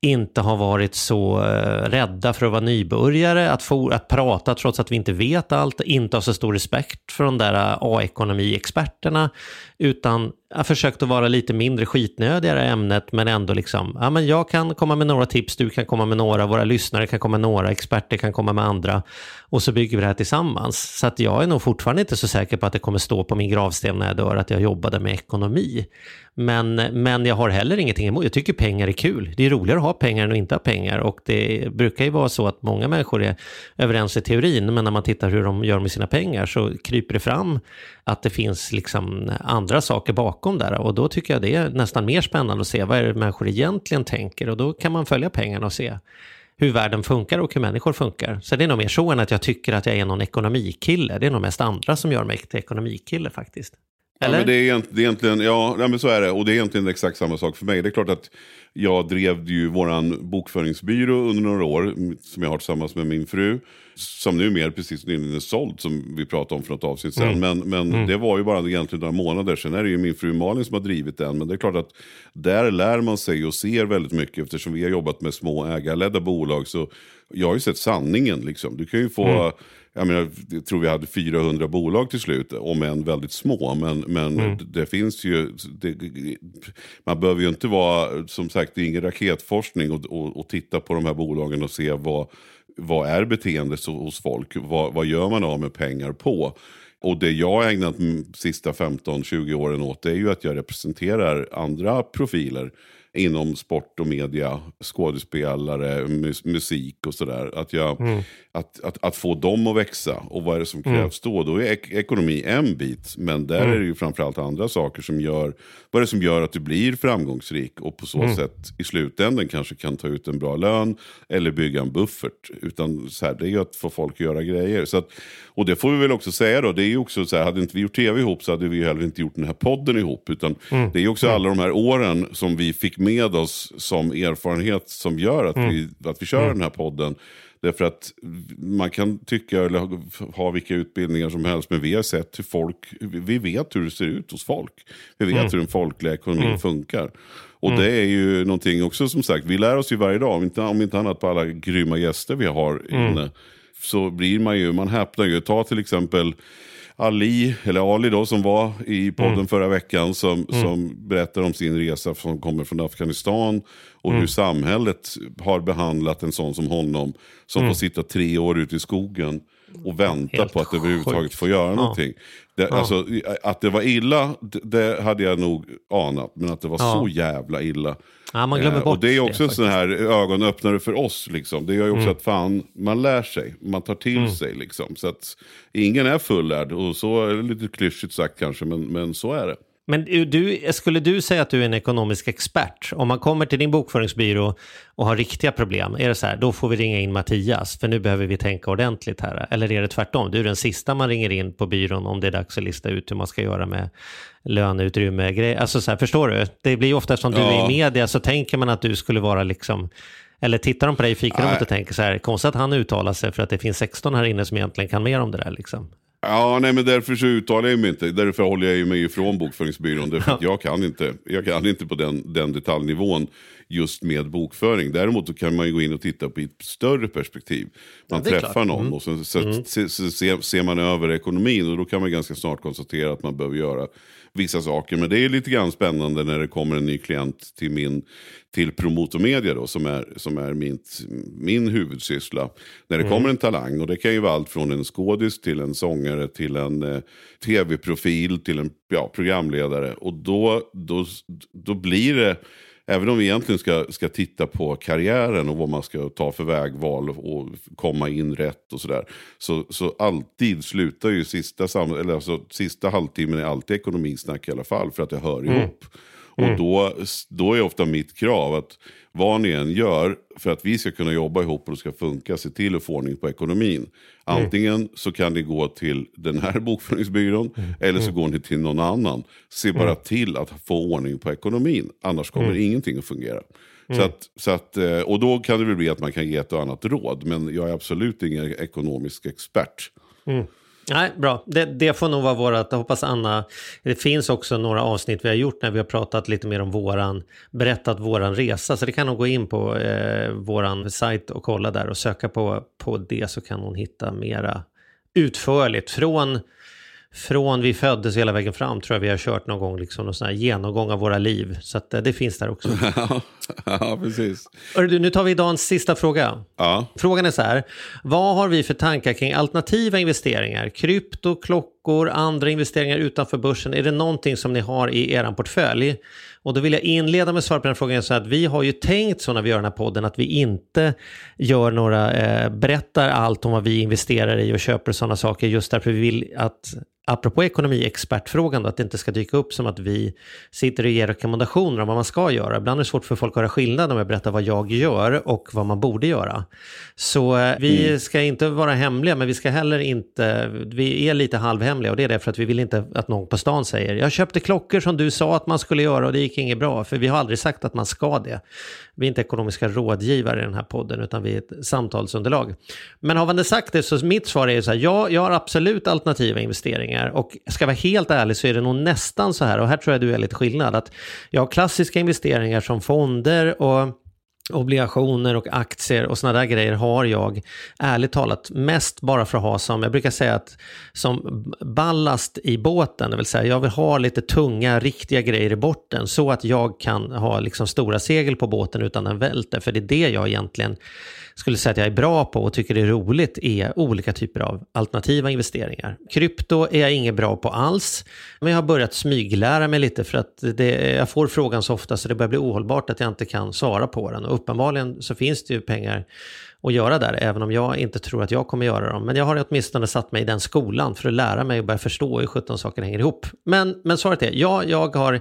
inte har varit så eh, rädda för att vara nybörjare, att, få, att prata trots att vi inte vet allt, inte ha så stor respekt för de där eh, A-ekonomiexperterna, utan har försökt att vara lite mindre skitnödigare i ämnet, men ändå liksom, ja men jag kan komma med några tips, du kan komma med några, våra lyssnare kan komma med några, experter kan komma med andra, och så bygger vi det här tillsammans. Så att jag är nog fortfarande inte så säker på att det kommer stå på min gravsten när jag dör att jag jobbade med ekonomi. Men, men jag har heller ingenting emot, jag tycker pengar är kul. Det är roligare att ha pengar än att inte ha pengar och det brukar ju vara så att många människor är överens i teorin, men när man tittar hur de gör med sina pengar så kryper det fram att det finns liksom andra saker bakom där och då tycker jag det är nästan mer spännande att se vad är det människor egentligen tänker och då kan man följa pengarna och se hur världen funkar och hur människor funkar. Så det är nog mer så än att jag tycker att jag är någon ekonomikille. Det är nog mest andra som gör mig till ekonomikille faktiskt. Ja, Eller? men det, är det är egentligen, ja, men så är det. Och det är egentligen exakt samma sak för mig. Det är klart att jag drev ju våran bokföringsbyrå under några år, som jag har tillsammans med min fru. Som numera precis nyligen är såld, som vi pratade om för något avsnitt sedan. Mm. Men, men Mm. det var ju bara egentligen några månader. Sen är det ju min fru Malin som har drivit den. Men det är klart att där lär man sig och ser väldigt mycket. Eftersom vi har jobbat med små ägarledda bolag. Så jag har ju sett sanningen. Liksom. Du kan ju få... Mm. Jag, menar, jag tror vi hade 400 bolag till slut, om än väldigt små. Men, men Mm. det finns ju, det, man behöver ju inte vara, som sagt, det är ingen raketforskning och, och, och titta på de här bolagen och se vad, vad är beteendet hos folk? Vad, vad gör man av med pengar på? Och det jag har ägnat de sista 15-20 åren åt det är ju att jag representerar andra profiler inom sport och media, skådespelare, mus- musik och sådär. Att, jag, Mm. Att, att, att få dem att växa och vad är det som Mm. krävs då? Då är ek- ekonomi en bit, men där Mm. är det ju framförallt andra saker som gör, vad är det som gör att du blir framgångsrik och på så Mm. sätt i slutändan kanske kan ta ut en bra lön eller bygga en buffert. Utan så här, det är ju att få folk att göra grejer. Så att, och det får vi väl också säga då, det är ju också så här, hade inte vi gjort tv ihop så hade vi ju heller inte gjort den här podden ihop. Utan Mm. det är ju också alla de här åren som vi fick med oss som erfarenhet som gör att, Mm. vi, att vi kör Mm. den här podden. Därför att man kan tycka eller ha- ha vilka utbildningar som helst, men vi har sett hur folk, vi vet hur det ser ut hos folk. Vi vet Mm. hur den folkliga ekonomin Mm. funkar. Och Mm. det är ju någonting också som sagt, vi lär oss ju varje dag, om inte, om inte annat på alla grymma gäster vi har Mm. inne. Så blir man ju, man häpnar ju. Ta till exempel Ali, eller Ali då, som var i podden Mm. förra veckan, som, Mm. som berättar om sin resa som kommer från Afghanistan. Och Mm. hur samhället har behandlat en sån som honom, som Mm. får sitta tre år ute i skogen och vänta Helt på att överhuvudtaget sjukt. få göra Ja. någonting. Det, Ja. alltså, att det var illa, det, det hade jag nog anat. Men att det var Ja. så jävla illa. Ja, man glömmer Eh, bort och det är också en det, sån här ögonöppnare för oss. Liksom. Det gör ju också Mm. att fan, man lär sig. Man tar till Mm. sig. Liksom. Så att ingen är fullärd. Och så är det lite klyschigt sagt kanske, men, men så är det. Men du, skulle du säga att du är en ekonomisk expert? Om man kommer till din bokföringsbyrå och har riktiga problem, är det så här, då får vi ringa in Mattias, för nu behöver vi tänka ordentligt här. Eller är det tvärtom? Du är den sista man ringer in på byrån om det är dags att lista ut hur man ska göra med löneutrymme, grejer. Alltså så här, förstår du? Det blir ju ofta som du är Ja. i media så tänker man att du skulle vara liksom eller tittar de på dig i fikarummet och tänker så här, konstigt att han uttalar sig för att det finns 16 här inne som egentligen kan mer om det där liksom. Ja, nej men därför så uttalar jag mig inte. Därför håller jag mig ifrån bokföringsbyrån. Därför att jag kan inte, jag kan inte på den, den detaljnivån just med bokföring. Däremot så kan man gå in och titta på ett större perspektiv. Man är träffar klart. någon Mm. och sen så, se, se, se, ser man över ekonomin och då kan man ganska snart konstatera att man behöver göra vissa saker. Men det är lite grann spännande när det kommer en ny klient till min till Promotomedia då, som är, som är min, min huvudsyssla. När det Mm. kommer en talang, och det kan ju vara allt från en skådis till en sångare till en eh, tv-profil till en ja, programledare. Och då, då, då blir det, även om vi egentligen ska, ska titta på karriären och vad man ska ta för vägval och, och komma in rätt och sådär. Så, så alltid slutar ju sista, sam, eller alltså, sista halvtimmen är alltid ekonomisnack i alla fall, för att det hör ihop. Och då, då är ofta mitt krav att vad ni än gör för att vi ska kunna jobba ihop och det ska funka, se till att få ordning på ekonomin. Antingen så kan ni gå till den här [laughs] bokföringsbyrån eller så går ni till någon annan. Se bara till att få ordning på ekonomin, annars kommer ingenting att fungera. Så att, så att, eh, och då kan det väl bli att man kan ge ett och annat råd, men jag är absolut ingen ekonomisk expert. Nej, bra. Det, det får nog vara vårat. Jag hoppas Anna... Det finns också några avsnitt vi har gjort när vi har pratat lite mer om våran... Berättat våran resa. Så det kan hon gå in på eh, våran sajt och kolla där och söka på, på det så kan hon hitta mera utförligt. Från, från vi föddes hela vägen fram tror jag vi har kört någon gång liksom någon sån här genomgång av våra liv. Så att, eh, det finns där också. [laughs] ja, precis. Du, nu tar vi dagens sista fråga. Ja. Frågan är så här, vad har vi för tankar kring alternativa investeringar? Krypto, klockor, andra investeringar utanför börsen. Är det någonting som ni har i er portfölj? Och då vill jag inleda med att svara på den frågan så att vi har ju tänkt så när vi gör den här podden att vi inte gör några, eh, berättar allt om vad vi investerar i och köper sådana saker just därför vi vill att apropå ekonomiexpertfrågan då, att det inte ska dyka upp som att vi sitter och ger rekommendationer om vad man ska göra. Ibland är det svårt för folk att höra skillnad om jag berättar vad jag gör och vad man borde göra. Så eh, vi ska inte vara hemliga, men vi ska heller inte, vi är lite halvhemliga och det är därför att vi vill inte att någon på stan säger jag köpte klockor som du sa att man skulle göra och det gick inget bra, för vi har aldrig sagt att man ska det. Vi är inte ekonomiska rådgivare i den här podden, utan vi är ett samtalsunderlag. Men har man det sagt det, så mitt svar är så här, ja, jag har absolut alternativa investeringar och ska jag vara helt ärlig så är det nog nästan så här, och här tror jag du är lite skillnad, att jag har klassiska investeringar som fonder och obligationer och aktier och sådana där grejer har jag ärligt talat mest bara för att ha som, jag brukar säga att som ballast i båten, det vill säga jag vill ha lite tunga, riktiga grejer i botten så att jag kan ha liksom stora segel på båten utan den välter, för det är det jag egentligen skulle säga att jag är bra på och tycker det är roligt är olika typer av alternativa investeringar. Krypto är jag inget bra på alls, men jag har börjat smyglära mig lite för att det, jag får frågan så ofta så det börjar bli ohållbart att jag inte kan svara på den. Och uppenbarligen så finns det ju pengar att göra där, även om jag inte tror att jag kommer göra dem. Men jag har åtminstone satt mig i den skolan för att lära mig och börja förstå hur 17 saker hänger ihop. Men, men svaret är, ja, jag har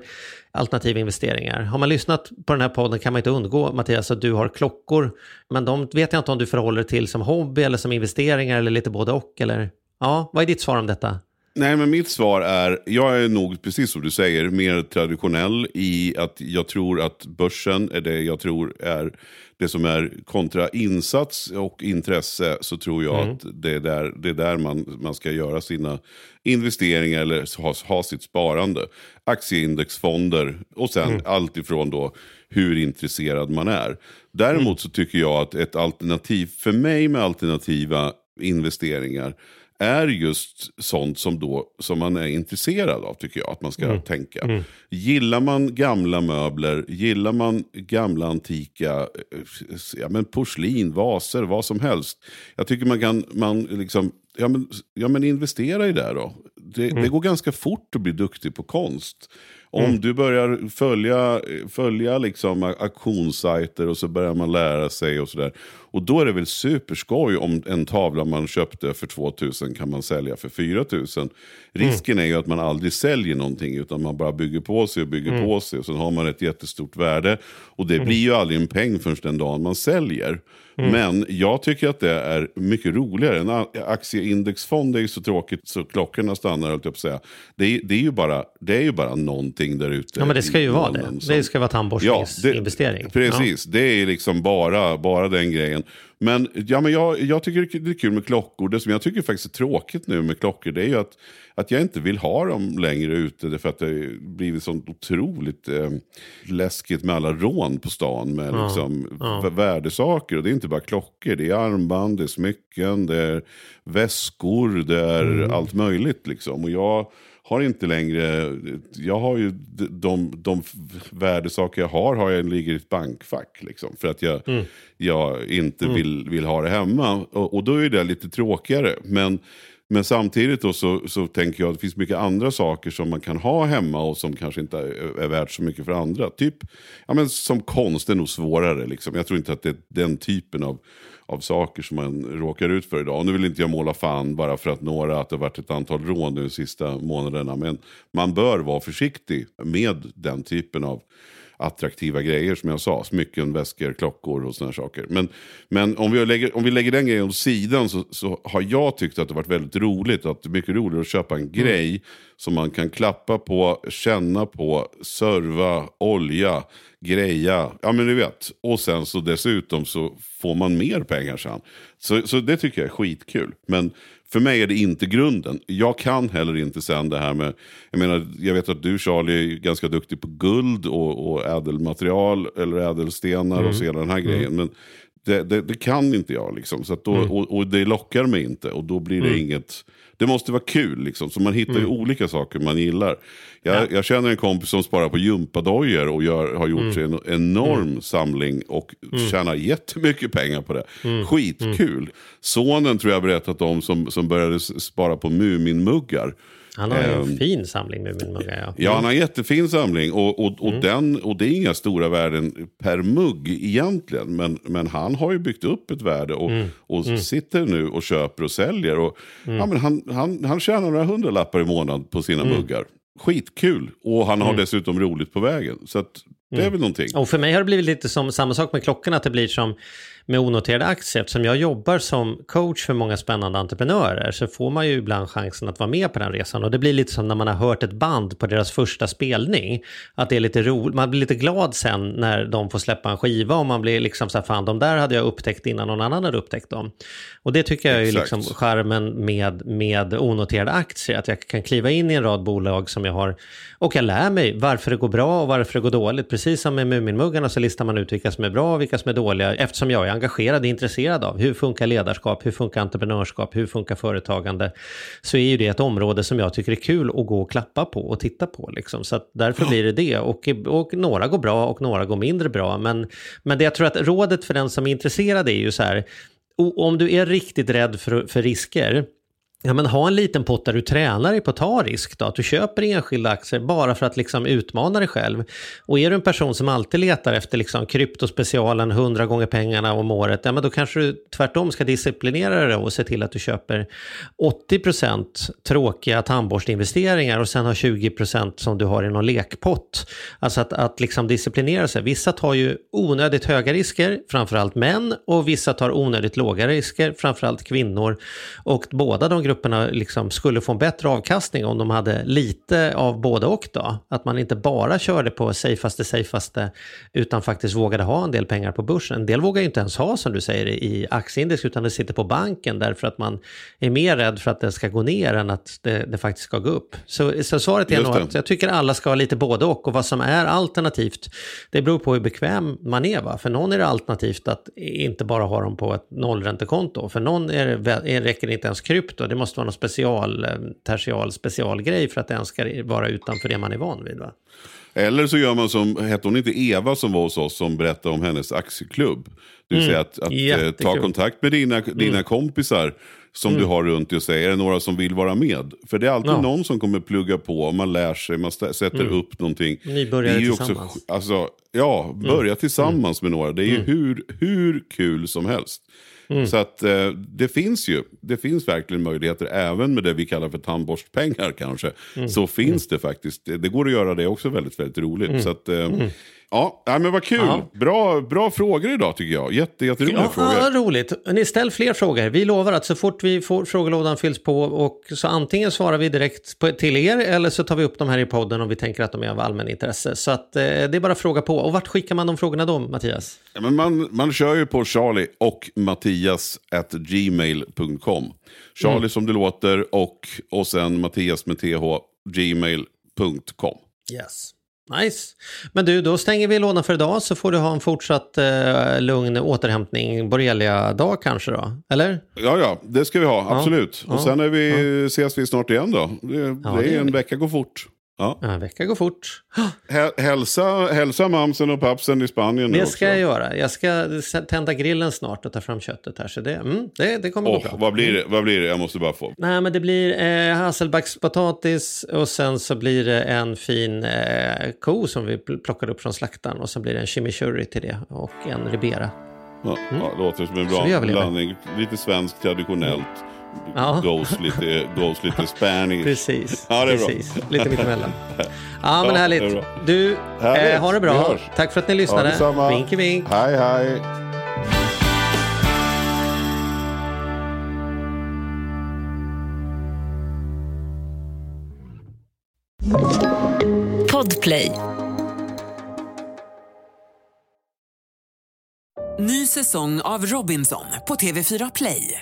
alternativa investeringar. Har man lyssnat på den här podden kan man inte undgå, Mattias, att du har klockor. Men de vet jag inte om du förhåller dig till som hobby eller som investeringar eller lite både och. Eller? Ja, vad är ditt svar om detta? Nej, men mitt svar är, jag är nog precis som du säger, mer traditionell i att jag tror att börsen är det jag tror är det som är kontra insats och intresse så tror jag att det är där, det är där man, man ska göra sina investeringar eller ha, ha sitt sparande. Aktieindexfonder och sen allt ifrån då hur intresserad man är. Däremot så tycker jag att ett alternativ, för mig med alternativa investeringar är just sånt som, då, som man är intresserad av tycker jag att man ska tänka. Gillar man gamla möbler, gillar man gamla antika eh, ja, men porslin, vaser, vad som helst. Jag tycker man kan man liksom, ja, men, ja, men investera i det då. Det, det går ganska fort att bli duktig på konst. Om du börjar följa, följa liksom auktionssajter och så börjar man lära sig och sådär. Och då är det väl superskoj om en tavla man köpte för 2000 kan man sälja för 4000. Risken är ju att man aldrig säljer någonting utan man bara bygger på sig och bygger på sig. Och sen har man ett jättestort värde. Och det blir ju aldrig en peng förrän den dagen man säljer. Men jag tycker att det är mycket roligare. En aktieindexfond är ju så tråkigt så klockorna stannar, höll jag på säga. Det är, det är, ju, bara, det är ju bara någonting där ute. Ja, men det ska ju vara det. som- Det ska vara tandborstningsinvestering. Ja, det, precis. Det är liksom bara, bara den grejen grejen. Men, ja, men jag, jag tycker det är kul med klockor. Det som jag tycker faktiskt är tråkigt nu med klockor det är ju att, att jag inte vill ha dem längre ute. Därför att det har blivit sånt otroligt eh, läskigt med alla rån på stan med Ja, liksom, v- värdesaker. Och det är inte bara klockor, det är armband, det är smycken, det är väskor, det är Mm. allt möjligt. Liksom. Och jag har inte längre, jag har ju de, de, de värdesaker jag har, har jag ligger i ett bankfack. Liksom, för att jag, Mm. jag inte vill, vill ha det hemma. Och, och då är det lite tråkigare. Men, men samtidigt då så, så tänker jag att det finns mycket andra saker som man kan ha hemma och som kanske inte är, är värt så mycket för andra. Typ, ja, men som konst är nog svårare. Liksom. Jag tror inte att det är den typen av, av saker som man råkar ut för idag. Och nu vill inte jag måla fan bara för att några, att det har varit ett antal rån nu de sista månaderna. Men man bör vara försiktig med den typen av attraktiva grejer som jag sa. Smycken, väskor, klockor och sådana saker. Men, men om, vi lägger, om vi lägger den grejen åt sidan så, så har jag tyckt att det varit väldigt roligt. Att det är mycket roligare att köpa en grej som man kan klappa på, känna på, serva, olja, greja. Ja men du vet. Och sen så dessutom så får man mer pengar sen. Så, så det tycker jag är skitkul. Men för mig är det inte grunden. Jag kan heller inte sen det här med, jag menar, jag vet att du Charlie är ganska duktig på guld och, och ädelmaterial eller ädelstenar och så hela den här grejen. Men det, det, det kan inte jag liksom. Så då, och, och det lockar mig inte och då blir det inget, det måste vara kul liksom. Så man hittar ju olika saker man gillar. Jag, jag känner en kompis som sparar på gympadojor och gör, har gjort sig en enorm samling och tjänar jättemycket pengar på det. Skitkul. Sonen tror jag berättat om som, som började spara på Muminmuggar. Han har en Ehm, fin samling med min mugga. Ja. Ja, han har en jättefin samling och, och, och, den, och det är inga stora värden per mugg egentligen. Men, men han har ju byggt upp ett värde och, och sitter nu och köper och säljer. Och, ja, men han, han, han tjänar några hundralappar i månaden på sina muggar. Skitkul! Och han har dessutom roligt på vägen. Så att, det är väl någonting. Och för mig har det blivit lite som samma sak med klockorna, att det blir som med onoterade aktier. Eftersom jag jobbar som coach för många spännande entreprenörer så får man ju ibland chansen att vara med på den resan. Och det blir lite som när man har hört ett band på deras första spelning. Att det är lite roligt, man blir lite glad sen när de får släppa en skiva och man blir liksom så här, fan de där hade jag upptäckt innan någon annan hade upptäckt dem. Och det tycker jag är ju Exakt. liksom charmen med, med onoterade aktier. Att jag kan kliva in i en rad bolag som jag har och jag lär mig varför det går bra och varför det går dåligt. Precis som med Muminmuggarna så listar man ut vilka som är bra och vilka som är dåliga eftersom jag är engagerad och intresserad av hur funkar ledarskap, hur funkar entreprenörskap, hur funkar företagande. Så är ju det ett område som jag tycker är kul att gå och klappa på och titta på. Liksom. Så därför blir det det. Och, och några går bra och några går mindre bra. Men, men det jag tror att rådet för den som är intresserad är ju så här, om du är riktigt rädd för, för risker, Ja, men ha en liten pott där du tränar dig på att ta risk då. Att du köper enskilda aktier bara för att liksom utmana dig själv. Och är du en person som alltid letar efter liksom kryptospecialen 100 gånger pengarna om året, ja men då kanske du tvärtom ska disciplinera dig och se till att du köper 80% tråkiga tandborstinvesteringar och sen har 20% som du har i någon lekpott. Alltså att, att liksom disciplinera sig. Vissa tar ju onödigt höga risker, framförallt män, och vissa tar onödigt låga risker, framförallt kvinnor. Och båda de grupperna liksom skulle få en bättre avkastning om de hade lite av både och då. Att man inte bara körde på safeaste, safeaste, utan faktiskt vågade ha en del pengar på börsen. En del vågar ju inte ens ha, som du säger, i aktieindex, utan det sitter på banken därför att man är mer rädd för att det ska gå ner än att det, det faktiskt ska gå upp. Så, så svaret är nog att jag tycker alla ska ha lite både och. Och vad som är alternativt, det beror på hur bekväm man är. Va? För någon är det alternativt att inte bara ha dem på ett nollräntekonto. För någon är det, är, räcker det inte ens krypto. Det måste vara någon special, eh, tertial specialgrej för att det ens ska vara utanför det man är van vid. Va? Eller så gör man som, hette hon inte Eva som var hos oss som berättade om hennes aktieklubb. Det vill säga att, att eh, ta kontakt med dina, dina kompisar som du har runt dig och säga, är det några som vill vara med? För det är alltid Ja. någon som kommer plugga på, man lär sig, man sätter upp någonting. Nybörjare det är ju tillsammans. Också, alltså, ja, börja tillsammans med några. Det är ju hur, hur kul som helst. Så att eh, det finns ju, det finns verkligen möjligheter även med det vi kallar för tandborstpengar kanske. Så finns det faktiskt, det, det går att göra det också väldigt, väldigt roligt. Så att, eh, ja, nej, men vad kul. Ja. Bra, bra frågor idag tycker jag. Jätte, jätteroliga Ja, frågor. ja, roligt. Ni ställ fler frågor. Vi lovar att så fort vi får frågelådan fylls på och så antingen svarar vi direkt på, till er eller så tar vi upp dem här i podden om vi tänker att de är av allmän intresse. Så att, eh, det är bara att fråga på. Och vart skickar man de frågorna då, Mattias? Ja, men man, man kör ju på Charlie och Mattias at gmail.com. Charlie Mm. som det låter och, och sen Mattias med th gmail.com. Yes. Nice. Men du, då stänger vi lådan för idag så får du ha en fortsatt eh, lugn återhämtning, borrelia-dag kanske då? Eller? Ja, ja, det ska vi ha, absolut. ja, och sen är vi, ses vi snart igen då. Det, det det är en vecka går fort. Ja. En vecka går fort. Hä- Hälsa, hälsa mamsen och pappsen i Spanien nu Det också. ska jag göra. Jag ska tända grillen snart och ta fram köttet här. Så det, mm, det, det kommer Åh, gå bra. vad, blir det? vad blir det? Jag måste bara få. Nej, men det blir eh, hasselbackspotatis och sen så blir det en fin eh, ko som vi pl- plockar upp från slaktaren och så blir det en chimichurri till det och en ribera. Ja, ja, det låter som en Mm. Bra blandning. Lite svenskt traditionellt. Ja. [laughs] Goes lite, goes lite Spanish. Precis, [laughs] Ja, det är bra. precis. lite mittemellan. Ja, men [laughs] Ja, är härligt. bra. Du, Härligt. eh, ha det bra. Tack för att ni Ja, lyssnade. detsamma. Vinky vink. Hej, hej. Podplay. Ny säsong av Robinson på TV4 Play.